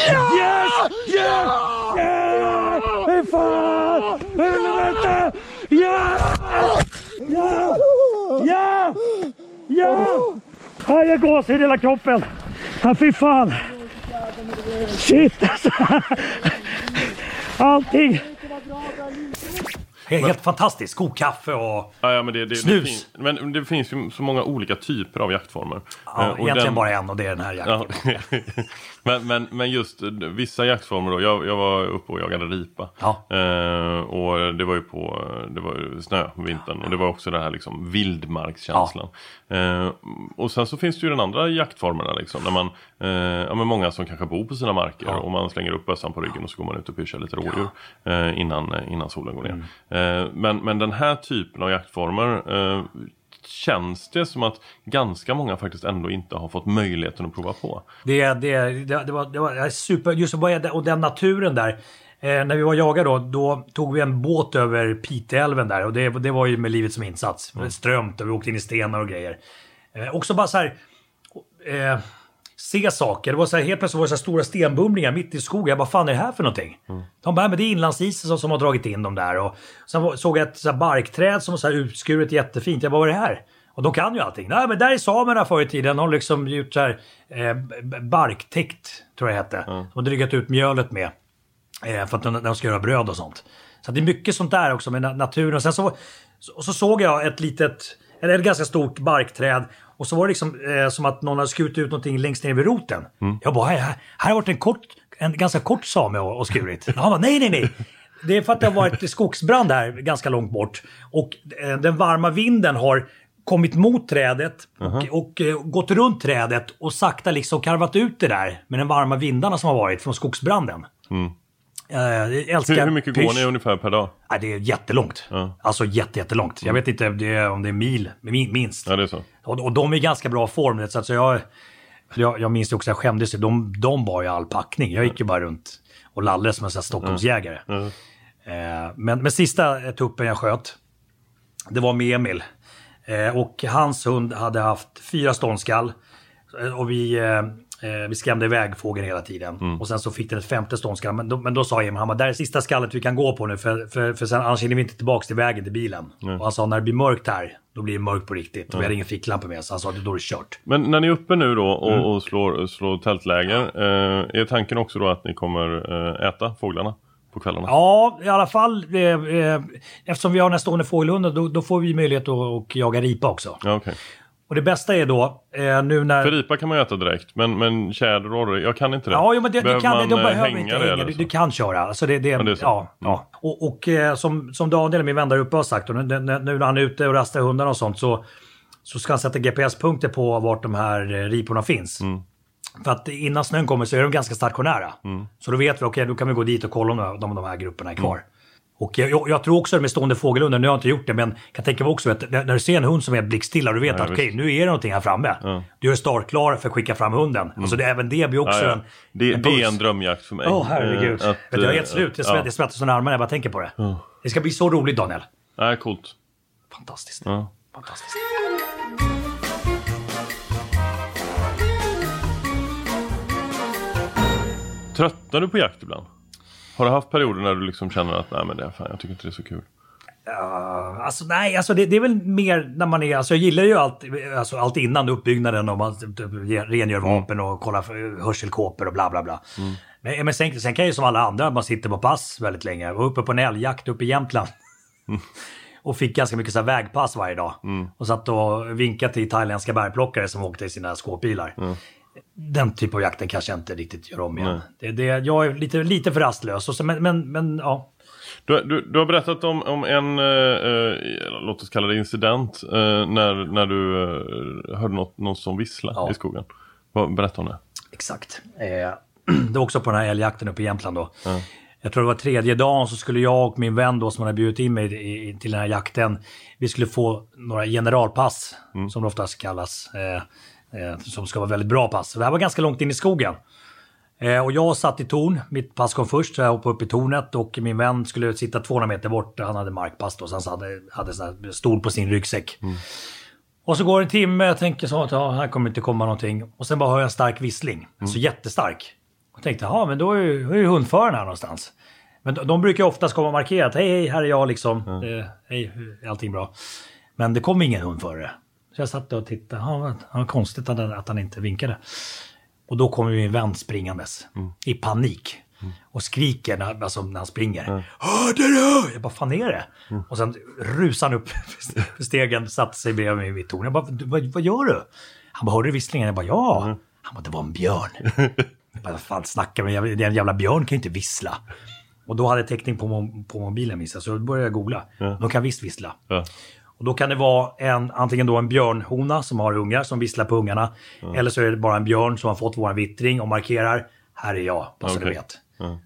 Yes! Yes! Yes! Fy fan! Helvete! Ja! Ja! Ja! Ja! Ja, jag gåshud i hela kroppen. Ja, fy fan. Shit alltså. Allting. Helt, helt fantastiskt. God kaffe och... Ja, ja, men det, det, Snus. Det, men det finns ju så många olika typer av jaktformer. Ja, Eh, och egentligen den- bara en och det är den här jakten. Ja. men, men, men just eh, vissa jaktformer då. Jag, jag var uppe och jagade ripa. Ja. Eh, och det var ju på det var snö vintern. Och det var också den här liksom vildmarkskänslan. Eh, och sen så finns det ju den andra jaktformerna liksom. När man Eh, ja, men många som kanske bor på sina marker och man slänger upp bössan på ryggen och så går man ut och pyschar lite rådjur eh, innan, eh, innan solen går ner. Mm. Eh, men, men den här typen av jaktformer eh, känns det som att ganska många faktiskt ändå inte har fått möjligheten att prova på. Det, det, det, det, var, det var super, just är och den naturen där. Eh, när vi var jagade då, då tog vi en båt över Piteälven där och det, det var ju med livet som insats. Mm. Strömt och vi åkte in i stenar och grejer. Eh, också bara så här, eh, se saker. Det var så här, helt plötsligt var det så stora stenbumlingar mitt i skogen. Jag bara, fan är det här för någonting? De bara, men det är inlandsisen som, som har dragit in dem där. Och sen såg jag ett så här barkträd som var så här utskuret jättefint. Jag bara, vad är det här? Och de kan ju allting. Nej, men där är samerna förr i tiden. De har liksom gjort så här eh, b- barktäkt, tror jag det hette. De har drygat ut mjölet med. Eh, för att de, de ska göra bröd och sånt. Så det är mycket sånt där också med na- naturen. Och sen så, så, så såg jag ett litet, eller ett ganska stort barkträd. Och så var det liksom eh, som att någon hade skurit ut någonting längst ner vid roten. Jag bara, här, här har varit en, kort, en ganska kort same och, och skurit. Han bara, nej, nej, nej. Det är för att det har varit skogsbrand här ganska långt bort. Och eh, den varma vinden har kommit mot trädet och, och eh, gått runt trädet och sakta liksom karvat ut det där med de varma vindarna som har varit från skogsbranden. Eh, jag älskar Hur, hur mycket går pysch. ni ungefär per dag? Nej, det är jättelångt. Ja. Alltså jätte, jättelångt. Jag vet inte det är, om det är mil, min- minst. Ja, det är så. Och, och de är i ganska bra form. Så att så jag, jag, jag minns det också, jag skämdes. ju. De, de bar ju all packning. Jag gick ju bara runt och lallade som en sån här Stockholmsjägare. Eh, men, men sista tuppen jag sköt, det var med Emil. Eh, och hans hund hade haft fyra ståndskall. Och vi, eh, eh, vi skrämde iväg fågeln hela tiden. Och sen så fick den ett femte ståndskall. Men då, men då sa bara, det här är sista skallet vi kan gå på nu. För, för, för sen, annars hinner vi inte tillbaka till vägen till bilen. Och han sa, när det blir mörkt här, då blir det mörkt på riktigt. Och vi hade ingen ficklampa med, så han sa, då är det kört. Men när ni är uppe nu då och, Mm. och slår, slår tältläger, eh, är tanken också då att ni kommer eh, äta fåglarna på kvällarna? Ja, i alla fall. Eh, eh, eftersom vi har den här stående fågelhunden, då, då får vi möjlighet att, jaga ripa också. Ja, okej. Och det bästa är då, eh, nu när... För ripa kan man ju äta direkt, men, men tjäder och jag kan inte det. Ja, jo, men det, du Behöver kan, man, de eh, behöver hänga inte det hänga. eller Du, du kan köra. Alltså det, det, Ja, det. Ja, Mm. ja. Och, och eh, som, som Daniel, min vän där uppe, har sagt, och nu, nu när han är ute och rastar hundarna och sånt så, så ska han sätta GPS-punkter på vart de här eh, riporna finns. Mm. För att innan snön kommer så är de ganska stationära. Mm. Så då vet vi, okej, då kan vi gå dit och kolla om de, om de här grupperna är kvar. Och jag, jag, jag tror också med stående fågelhundar, nu har jag inte gjort det, men kan tänka mig också att när, när du ser en hund som är blickstilla, du vet Ja, att okej, nu är det någonting här framme. Du är startklar för att skicka fram hunden. Alltså det, även det blir också Mm. Ja, ja. en Det, en det är en drömjakt för mig. Åh herregud. Eh, att, Vet du, jag är eh, helt slut. Jag ja. svett- jag svettas under armarna när jag bara tänker på det. Det ska bli så roligt Daniel. Nej, coolt. Fantastiskt. Ja. Fantastiskt. Tröttnar du på jakt ibland? Har du haft perioder när du liksom känner att nej men det är fan, jag tycker inte det är så kul? Alltså nej, alltså det, det är väl mer när man är, alltså jag gillar ju allt, alltså allt innan uppbyggnaden och man typ, typ, rengör vapen och kollar för hörselkåpor och bla bla bla. Men, men sen, sen kan jag ju som alla andra, man sitter på pass väldigt länge. Jag var uppe på en älgjakt uppe i Jämtland. och fick ganska mycket så vägpass varje dag. Och satt och vinkade till thailändska bärplockare som åkte i sina skåpbilar. Den typ av jakten kanske jag inte riktigt gör om igen. Det, det, jag är lite, lite för rastlös. Och så, men, men, men ja. Du, du, du har berättat om, om en, eh, eh, låt oss kalla det incident, eh, när, när du eh, hörde något, någon som vissla Ja. i skogen. Berätta om det. Exakt. Eh, det var också på den här älgjakten uppe i Jämtland då. Jag tror det var tredje dagen så skulle jag och min vän då som hade bjudit in mig i, till den här jakten. Vi skulle få några generalpass som det oftast kallas. Eh, som ska vara väldigt bra pass. Så det här var ganska långt in i skogen. Eh, och jag satt i torn, mitt pass kom först, så jag hoppade upp i tornet och min vän skulle sitta 200 meter bort, han hade markpass då, så han hade, hade stol på sin ryggsäck. Och så går det en timme, jag tänker så att ja, här kommer inte komma någonting. Och sen bara hör jag en stark vissling, alltså jättestark. Och tänkte, ja men då är ju, är ju hundföraren här någonstans. Men de, de brukar ju oftast komma och markera att hej, hej, här är jag liksom. Eh, hej, allting bra? Men det kom ingen hundförare. Så jag satt och tittade, ja, ja, konstigt att han, att han inte vinkade. Och då kommer min vän springandes i panik. Och skriker när, alltså, när han springer. Hörde du? Jag bara, fan är det? Och sen rusar han upp för stegen, satte sig bredvid mig i mitt torn. Jag bara, "Du, vad, vad gör du? Han bara, hörde du visslingen? Jag bara, ja. Han bara, det var en björn. jag bara, vad fan snackar du om? En jävla björn kan ju inte vissla. Och då hade jag täckning på, mo- på mobilen minns jag, så då började jag googla. De kan visst vissla. Ja. Och då kan det vara en, antingen då en björnhona som har ungar som visslar på ungarna. Eller så är det bara en björn som har fått våran vittring och markerar här är jag, bara så du vet.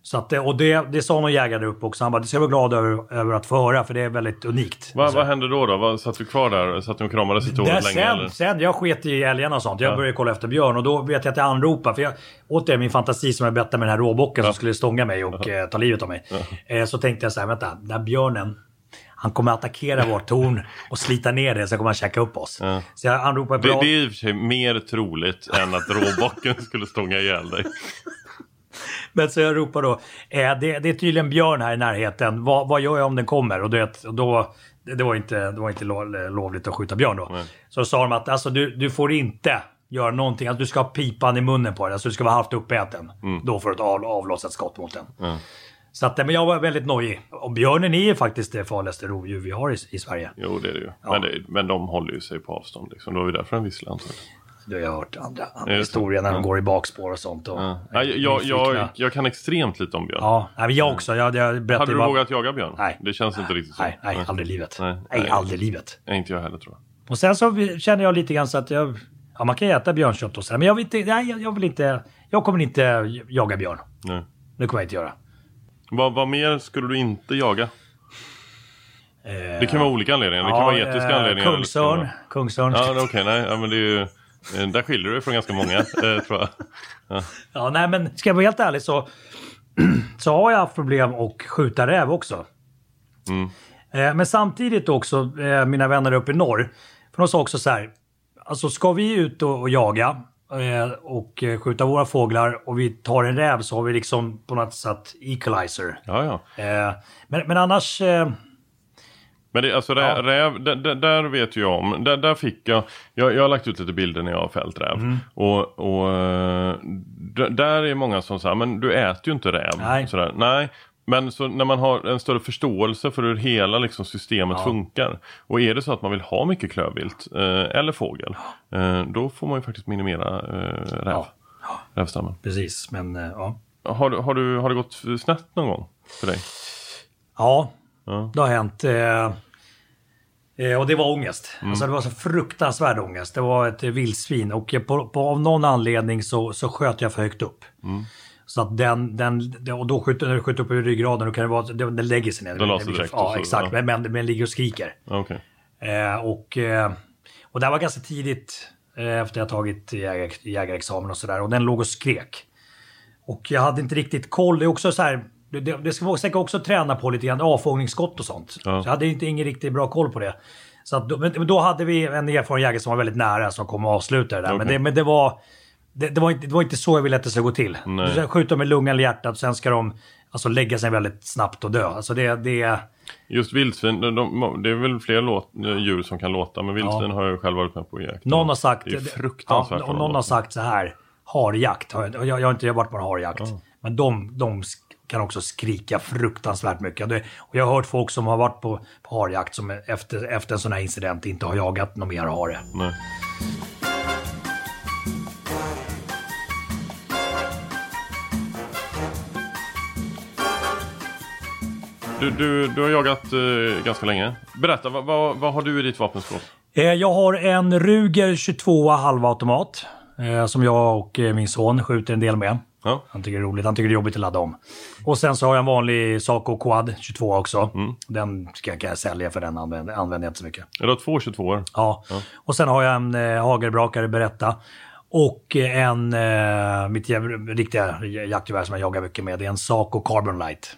Så att, och det, det sa någon jägare uppe också. Han bara, det ska jag vara glad över, över att få höra för det är väldigt unikt. Vad, Alltså, vad hände då? då? Vad, satt du kvar där? Satt ni och kramades i tåget länge? sen, Eller? sen, jag sket i älgarna och sånt. Jag började kolla efter björn och då vet jag att jag anropar. För jag, återigen min fantasi som jag berättade med den här råbocken som skulle stånga mig och eh, ta livet av mig. Eh, så tänkte jag så här, vänta, den här björnen, han kommer attackera vårt torn och slita ner det, så kommer han käka upp oss. Så jag anropar Det, bra. det är i och för sig mer troligt än att råbocken skulle stånga ihjäl dig. Men så jag ropar då, eh, det, det är tydligen björn här i närheten. Vad, vad gör jag om den kommer? Och du vet, då, det, det var inte, det var inte lo- lovligt att skjuta björn då. Så sa de att alltså, du, du får inte göra någonting. Alltså, du ska ha pipan i munnen på den. Alltså, du ska vara halvt uppäten. Då får du ett av, avlossa ett skott mot den. Så att, men jag var väldigt nojig. Och björnen är ju faktiskt det farligaste rovdjur vi har i, i Sverige. Jo, det är det ju. Men, det, men de håller ju sig på avstånd. Liksom. Det var ju därför den visslade antagligen. Du har ju hört andra, andra historier när de Ja. går i bakspår och sånt. Och, Ja. Nej, jag, jag, jag kan extremt lite om björn. Ja, nej, men jag också. Jag, jag Hade du bara- vågat jaga björn? Nej. Det känns inte riktigt så. Nej, nej, aldrig i livet. Nej, Nej, nej. aldrig i livet. Inte jag heller tror jag. Och sen så känner jag lite grann så att jag... Ja, man kan äta björnkött och sådär. Men jag vill inte... Nej, jag- jag vill inte... Jag kommer inte jaga björn. Nej. Det kommer jag inte göra. Vad, vad mer skulle du inte jaga? Det kan vara olika anledningar. Det kan vara etiska eh, anledningar. Kungsörn. Kungsörn. Ja, okej. nej, ja, men det är ju... eh, Där skiljer du dig från ganska många, eh, tror jag. Ja, nej men ska jag vara helt ärlig så... så har jag haft problem att skjuta räv också. Mm. Eh, men samtidigt också, eh, mina vänner uppe i norr. För de sa också så här. Alltså ska vi ut och, och jaga eh, och eh, skjuta våra fåglar och vi tar en räv så har vi liksom på något sätt equalizer. Ja, ja. Eh, men, men annars... Eh, Men det, alltså rä, räv, där, där- där vet jag om. Där, där fick jag, jag, jag har lagt ut lite bilder när jag har fällt räv. Mm. Och, och eh, där är många som säger, men du äter ju inte räv. Nej. Sådär. Nej. Men så när man har en större förståelse för hur hela liksom, systemet funkar. Och är det så att man vill ha mycket klövvilt eh, eller fågel. Eh, då får man ju faktiskt minimera eh, räv. Rävstammen. precis, men eh, ja. Har, du- har, du, har det gått snett någon gång för dig? Ja, Ja. det har hänt. Eh, eh, och det var ångest. Mm. Alltså det var så fruktansvärd ångest. Det var ett vildsvin och på, på, av någon anledning så, så sköt jag för högt upp. Mm. Så att den, den, och då skjuter, när du skjuter upp i ryggraden då kan det vara, den, den lägger sig ner. Den blir- direkt Ja, exakt. ja. Men, men, men den ligger och skriker. Okej. Eh, och, eh, och det här var ganska tidigt eh, efter jag tagit jägar, jägarexamen och sådär. Och den låg och skrek. Och jag hade inte riktigt koll. Det är också så här. Det, det, ska man säkert också träna på lite grann. Avfångningsskott och sånt. Ja. Så jag hade inte ingen riktigt bra koll på det. Så att, men, men då hade vi en erfaren jägare som var väldigt nära som kom och avslutade det där. Men, Okej. det, men det var... Det, det, var inte, det var inte så jag ville att det skulle gå till. Nej. Du skjuta med lungan eller hjärtat och sen ska de alltså, lägga sig väldigt snabbt och dö. Alltså det, det, Just vildsvin, de, de, det är väl fler låt, djur som kan låta, men vildsvin har jag själv varit med på jakt. Någon har sagt... Det är fruktansvärt Ja, någon har sagt så här. Harjakt. har Jag, jag, jag har inte varit på en harjakt. Men de, de kan också skrika fruktansvärt mycket. Det, och jag har hört folk som har varit på, på harjakt som efter, efter en sån här incident inte har jagat någon mer hare. Nej. Du, du, du har jagat eh, ganska länge. Berätta, vad, vad, vad har du i ditt vapenskåp? Eh, jag har en Ruger 22 halvautomat. Eh, som jag och eh, min son skjuter en del med. Ja. Han tycker det är roligt. Han tycker det är jobbigt att ladda om. Och sen så har jag en vanlig Saco Quad 22 också. Den ska jag sälja för den använder, använder jag inte så mycket. Du har två 22 år. Ja. Och sen har jag en eh, hagelbrakare Beretta. Och eh, en, eh, mitt riktiga jaktgevär som jag jagar mycket med, det är en Saco Carbon Light.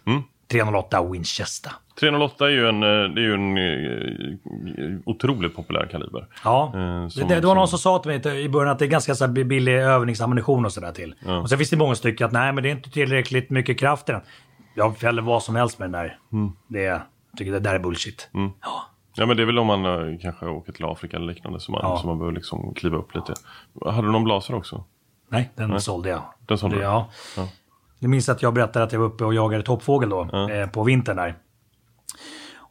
308 Winchester. 308 är ju en, eh, det är ju en eh, otroligt populär kaliber. Ja, Eh, som- det, det var någon som- sa till mig i början att det är ganska så billig övningsammunition och sådär till. Och sen finns det många stycken att nej men det är inte tillräckligt mycket kraft i den. Jag fäller vad som helst med den där. Det, är- jag tycker det där är bullshit. Ja. Ja men det är väl om man kanske åker till Afrika eller liknande som man, Ja. man behöver liksom kliva upp lite. Hade du någon blaser också? Nej, den sålde jag. Den sålde det, du? ja. Ja. Jag minns att jag berättade att jag var uppe och jagade toppfågel då, eh, på vintern där.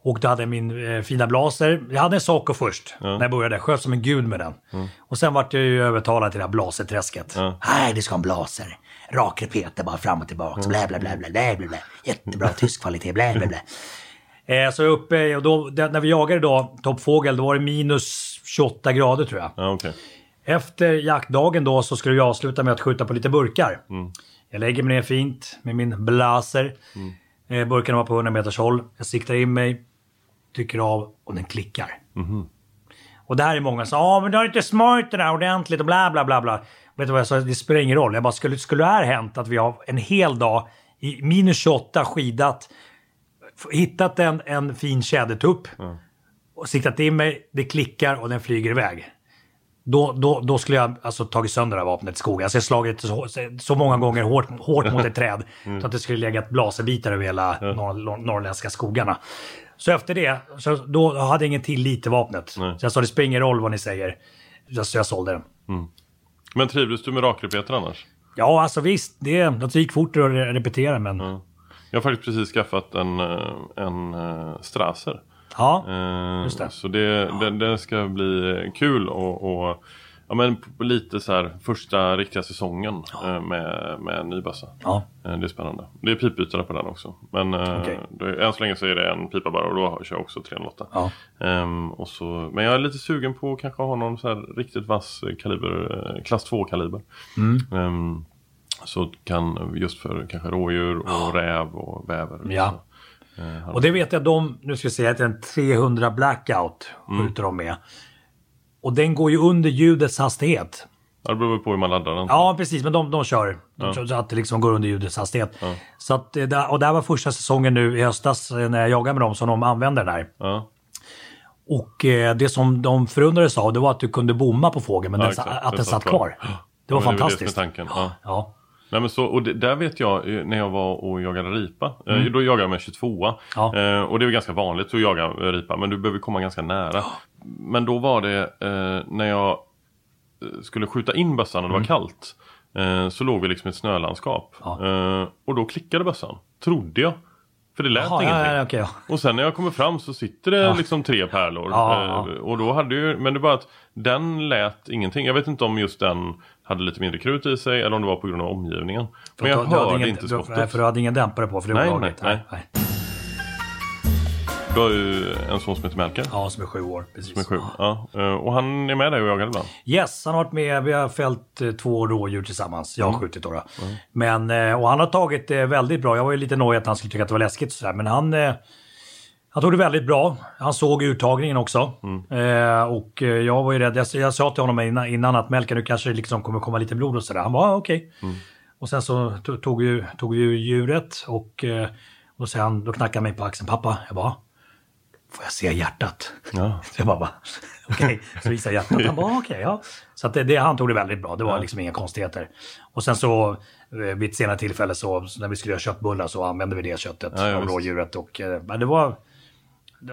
Och då hade jag min eh, fina blaser. Jag hade en Saco först, när jag började. Sköt som en gud med den. Och sen vart jag ju övertalad till det här blaserträsket. Nej, du ska ha en blaser. Rak repeter bara fram och tillbaka. Blä, blä, blä, blä, blä, blä, blä. Jättebra tysk kvalitet, blä, blä, blä. Eh, så jag är uppe och då, det, när vi jagade då toppfågel då var det minus 28 grader tror jag. Ja, okej. Efter jaktdagen då så skulle jag avsluta med att skjuta på lite burkar. Jag lägger mig ner fint med min blaser. Eh, burken var på 100 meters håll. Jag siktar in mig, trycker av och den klickar. Och det här är många som ja men du har inte smörjt det där ordentligt och bla bla bla bla. Vet du vad jag sa? Det spelar ingen roll. Jag bara, skulle, skulle det här hänt att vi har en hel dag i minus 28 skidat, hittat en, en fin tjädertupp och siktat in mig, det klickar och den flyger iväg. Då, då, då skulle jag alltså tagit sönder det här vapnet i skogen. Alltså jag slagit så, så många gånger hårt, hårt mot ett träd så att det skulle legat blaserbitar över hela norr, norrländska skogarna. Så efter det, så då hade jag ingen tillit till vapnet. Så jag sa det spelar ingen roll vad ni säger. Så jag sålde den. Men trivdes du med rakrepeter annars? Ja, alltså visst, det, det gick fort att re- repetera men... Ja, Jag har faktiskt precis skaffat en, eh, en uh, Strasser. Eh, just det. Så det, det, det ska bli kul och, och ja, men lite så här första riktiga säsongen eh, med, med en ny bössa. ja. Eh, Det är spännande. Det är pipbytare på den också. Men Okej. det, än så länge så är det en pipa bara och då kör jag också 308. Ja. Ehm, och så, men jag är lite sugen på att kanske ha någon så här riktigt vass kaliber, klass 2 kaliber. Mm. Ehm, så kan just för kanske rådjur och räv och bäver. Ja. Så, Och det vet jag de, nu ska jag säga att det är en 300 blackout skjuter de med. Och den går ju under ljudets hastighet. Ja, det beror på hur man laddar den. Ja, precis. Men de, de kör. De kör så att det liksom går under ljudets hastighet. Så att, det där- och det här var första säsongen nu i höstas eh, när jag jagade med dem som de använde den där. Ja. Och eh, det som de förundrades av det var att du kunde bomma på fågeln men Ja, den, att Den satt kvar. Det var det fantastiskt. Det som är tanken. Ja. Ja. Nej, men så, och det, där vet jag eh, när jag var och jagade ripa. Eh, Då jagade jag med 22 Mm. Ja. eh, Och det är ganska vanligt att jaga eh, ripa men du behöver komma ganska nära. Men då var det eh, när jag skulle skjuta in bössan och det var kallt. Eh, så låg vi liksom i ett snölandskap. Mm. Ja. Och då klickade bössan. Trodde jag. För det lät Jaha, ja, ingenting. ja, okej, ja. Och sen när jag kommer fram så sitter det liksom tre pärlor. Ja, ja. Och då hade ju, men det var att den lät ingenting. Jag vet inte om just den hade lite mindre krut i sig eller om det var på grund av omgivningen. Men jag Du- hörde ingen- inte skottet. Nej, för du hade ingen dämpare på för det var Nej, olagligt. nej, Du har ju en son som heter Melker. Ja, som är sju år. Precis. Som är sju. Ja. eh, Och han är med dig och jagar ibland. Yes, han har varit med. Vi har fällt eh, två rådjur tillsammans. Mm. Jag har skjutit då. då. Men, eh, och han har tagit det väldigt bra. Jag var ju lite nojig att han skulle tycka att det var läskigt och sådär. Men han, han tog det väldigt bra. Han såg uttagningen också. Eh, och eh, jag var ju rädd. Jag, jag sa till honom innan, innan att Melker, nu kanske liksom kommer komma lite blod och sådär. Han var ah, okej. Och sen så to- tog ju, tog ju djuret och eh, då, säger han, då knackade han mig på axeln. Pappa, jag bara, får jag se hjärtat? Ja. Så jag bara, va? okej. Så visade jag hjärtat. Han bara, okej, ja. Så det, det, han tog det väldigt bra. Det var liksom inga konstigheter. Och sen så eh, vid ett senare tillfälle så, när vi skulle göra köttbullar så använde vi det köttet Ja, ja, av rådjuret. Och eh, men det var,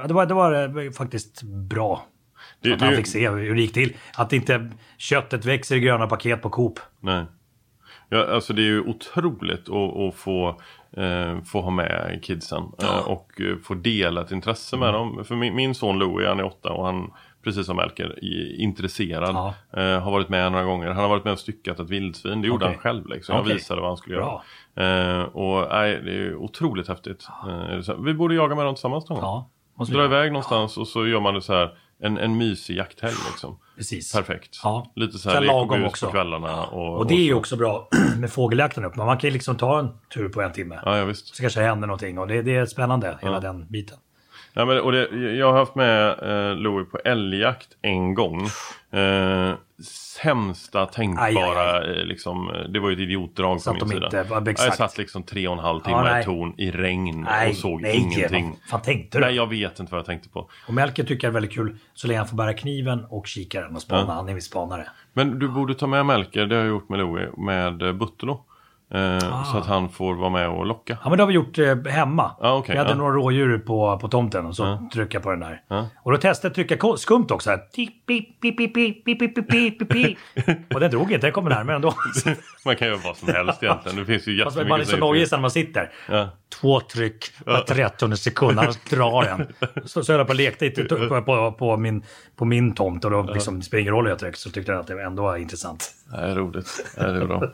det var, det var eh, faktiskt bra. Det- att det- han fick se hur det gick till. Att inte köttet växer i gröna paket på Coop. Nej. Ja, alltså det är ju otroligt att, att få, eh, få ha med kidsen eh, och eh, få dela ett intresse med Mm. dem. För min, min son Louie, han är åtta och han, precis som Melker, intresserad. Ja. Eh, har varit med några gånger. Han har varit med och styckat ett vildsvin. Det gjorde Okej. han själv liksom. Jag Okej. visade vad han skulle Bra. göra. Eh, och nej, det är otroligt häftigt. Eh, så vi borde jaga med dem tillsammans någon gång. Ja, måste vi Dra iväg någonstans och så gör man det så här. En, en mysig jakthelg liksom. Precis. Perfekt. Ja. Lite så här lagom lekobus också. på kvällarna. Och, Och det är ju så. också bra med fågeljakten upp. Men man kan ju liksom ta en tur på en timme. Ja, ja visst. Så kanske det händer någonting och det, det är spännande, hela den biten. Ja, men, och det, jag har haft med eh, Louis på älgjakt en gång. Eh, sämsta tänkbara, Aj, Eh, liksom, eh, det var ju ett idiotdrag på min sida. inte- ja, jag satt liksom tre och en halv Ja, timme nej. i torn i regn och såg nej, ingenting. vad fan tänkte du? Nej, jag vet inte vad jag tänkte på. Och Melker tycker det är väldigt kul så länge han får bära kniven och kikaren och spana. Han är en spanare. Men du borde ta med Melker, det har jag gjort med Louis, med eh, Buttolo. Ah. Så att ah. han får vara med och locka. Ja men det har vi gjort eh, hemma. Ah, okay, vi hade ah. några rådjur på, på tomten och så ah. jag på den där. Ah. Och då testade jag att trycka skumt också. Här. och den drog inte, den kommer närmare ändå. man kan göra vad som helst egentligen. Det finns ju jättemycket Fast man är så nojig när man sitter. Ah. Två tryck på 13 sekunder, annars drar den. Så, så höll jag på och lekte på, på, på, min, på min tomt och då ah. liksom, det spelar ingen roll hur jag tryckte så tyckte den att det ändå var intressant. Det är roligt. Det är bra.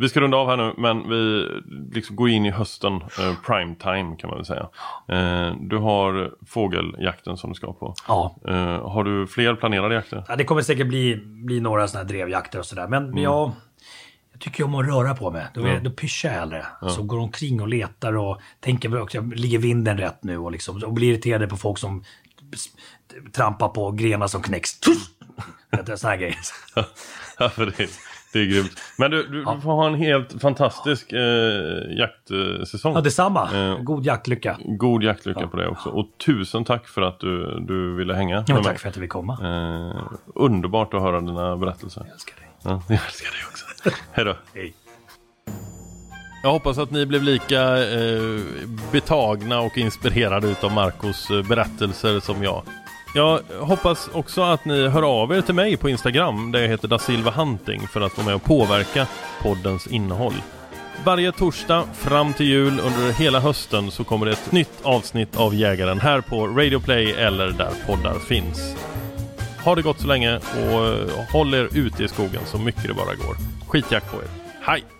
Vi ska runda av här nu men vi liksom går in i hösten, eh, prime time kan man väl säga. Eh, du har fågeljakten som du ska på. Ja. Eh, har du fler planerade jakter? Ja, det kommer säkert bli, bli några sådana här drevjakter och sådär. Men jag, jag tycker om att röra på mig. Då, då pyschar jag hellre. Så går omkring och letar och tänker också, ligger vinden rätt nu? Och, liksom, och blir irriterad på folk som trampar på grenar som knäcks. Sådana här grejer. Ja, för det, det är grymt. Men du, du, du får ha en helt fantastisk eh, jaktsäsong. Ja, detsamma. Eh, God jaktlycka. God jaktlycka på det också. Och tusen tack för att du, du ville hänga Ja, mig. tack för att du vill komma. Eh, underbart att höra dina berättelser. Jag älskar dig. Ja, jag älskar dig också. Hej då. Hej. Jag hoppas att ni blev lika eh, betagna och inspirerade utav Marcos eh, berättelser som jag. Jag hoppas också att ni hör av er till mig på Instagram där jag heter Da Silva Hunting för att vara med och påverka poddens innehåll. Varje torsdag fram till jul under hela hösten så kommer det ett nytt avsnitt av Jägaren här på Radio Play eller där poddar finns. Ha det gott så länge och håll er ute i skogen så mycket det bara går. Skitjakt på er. Hej!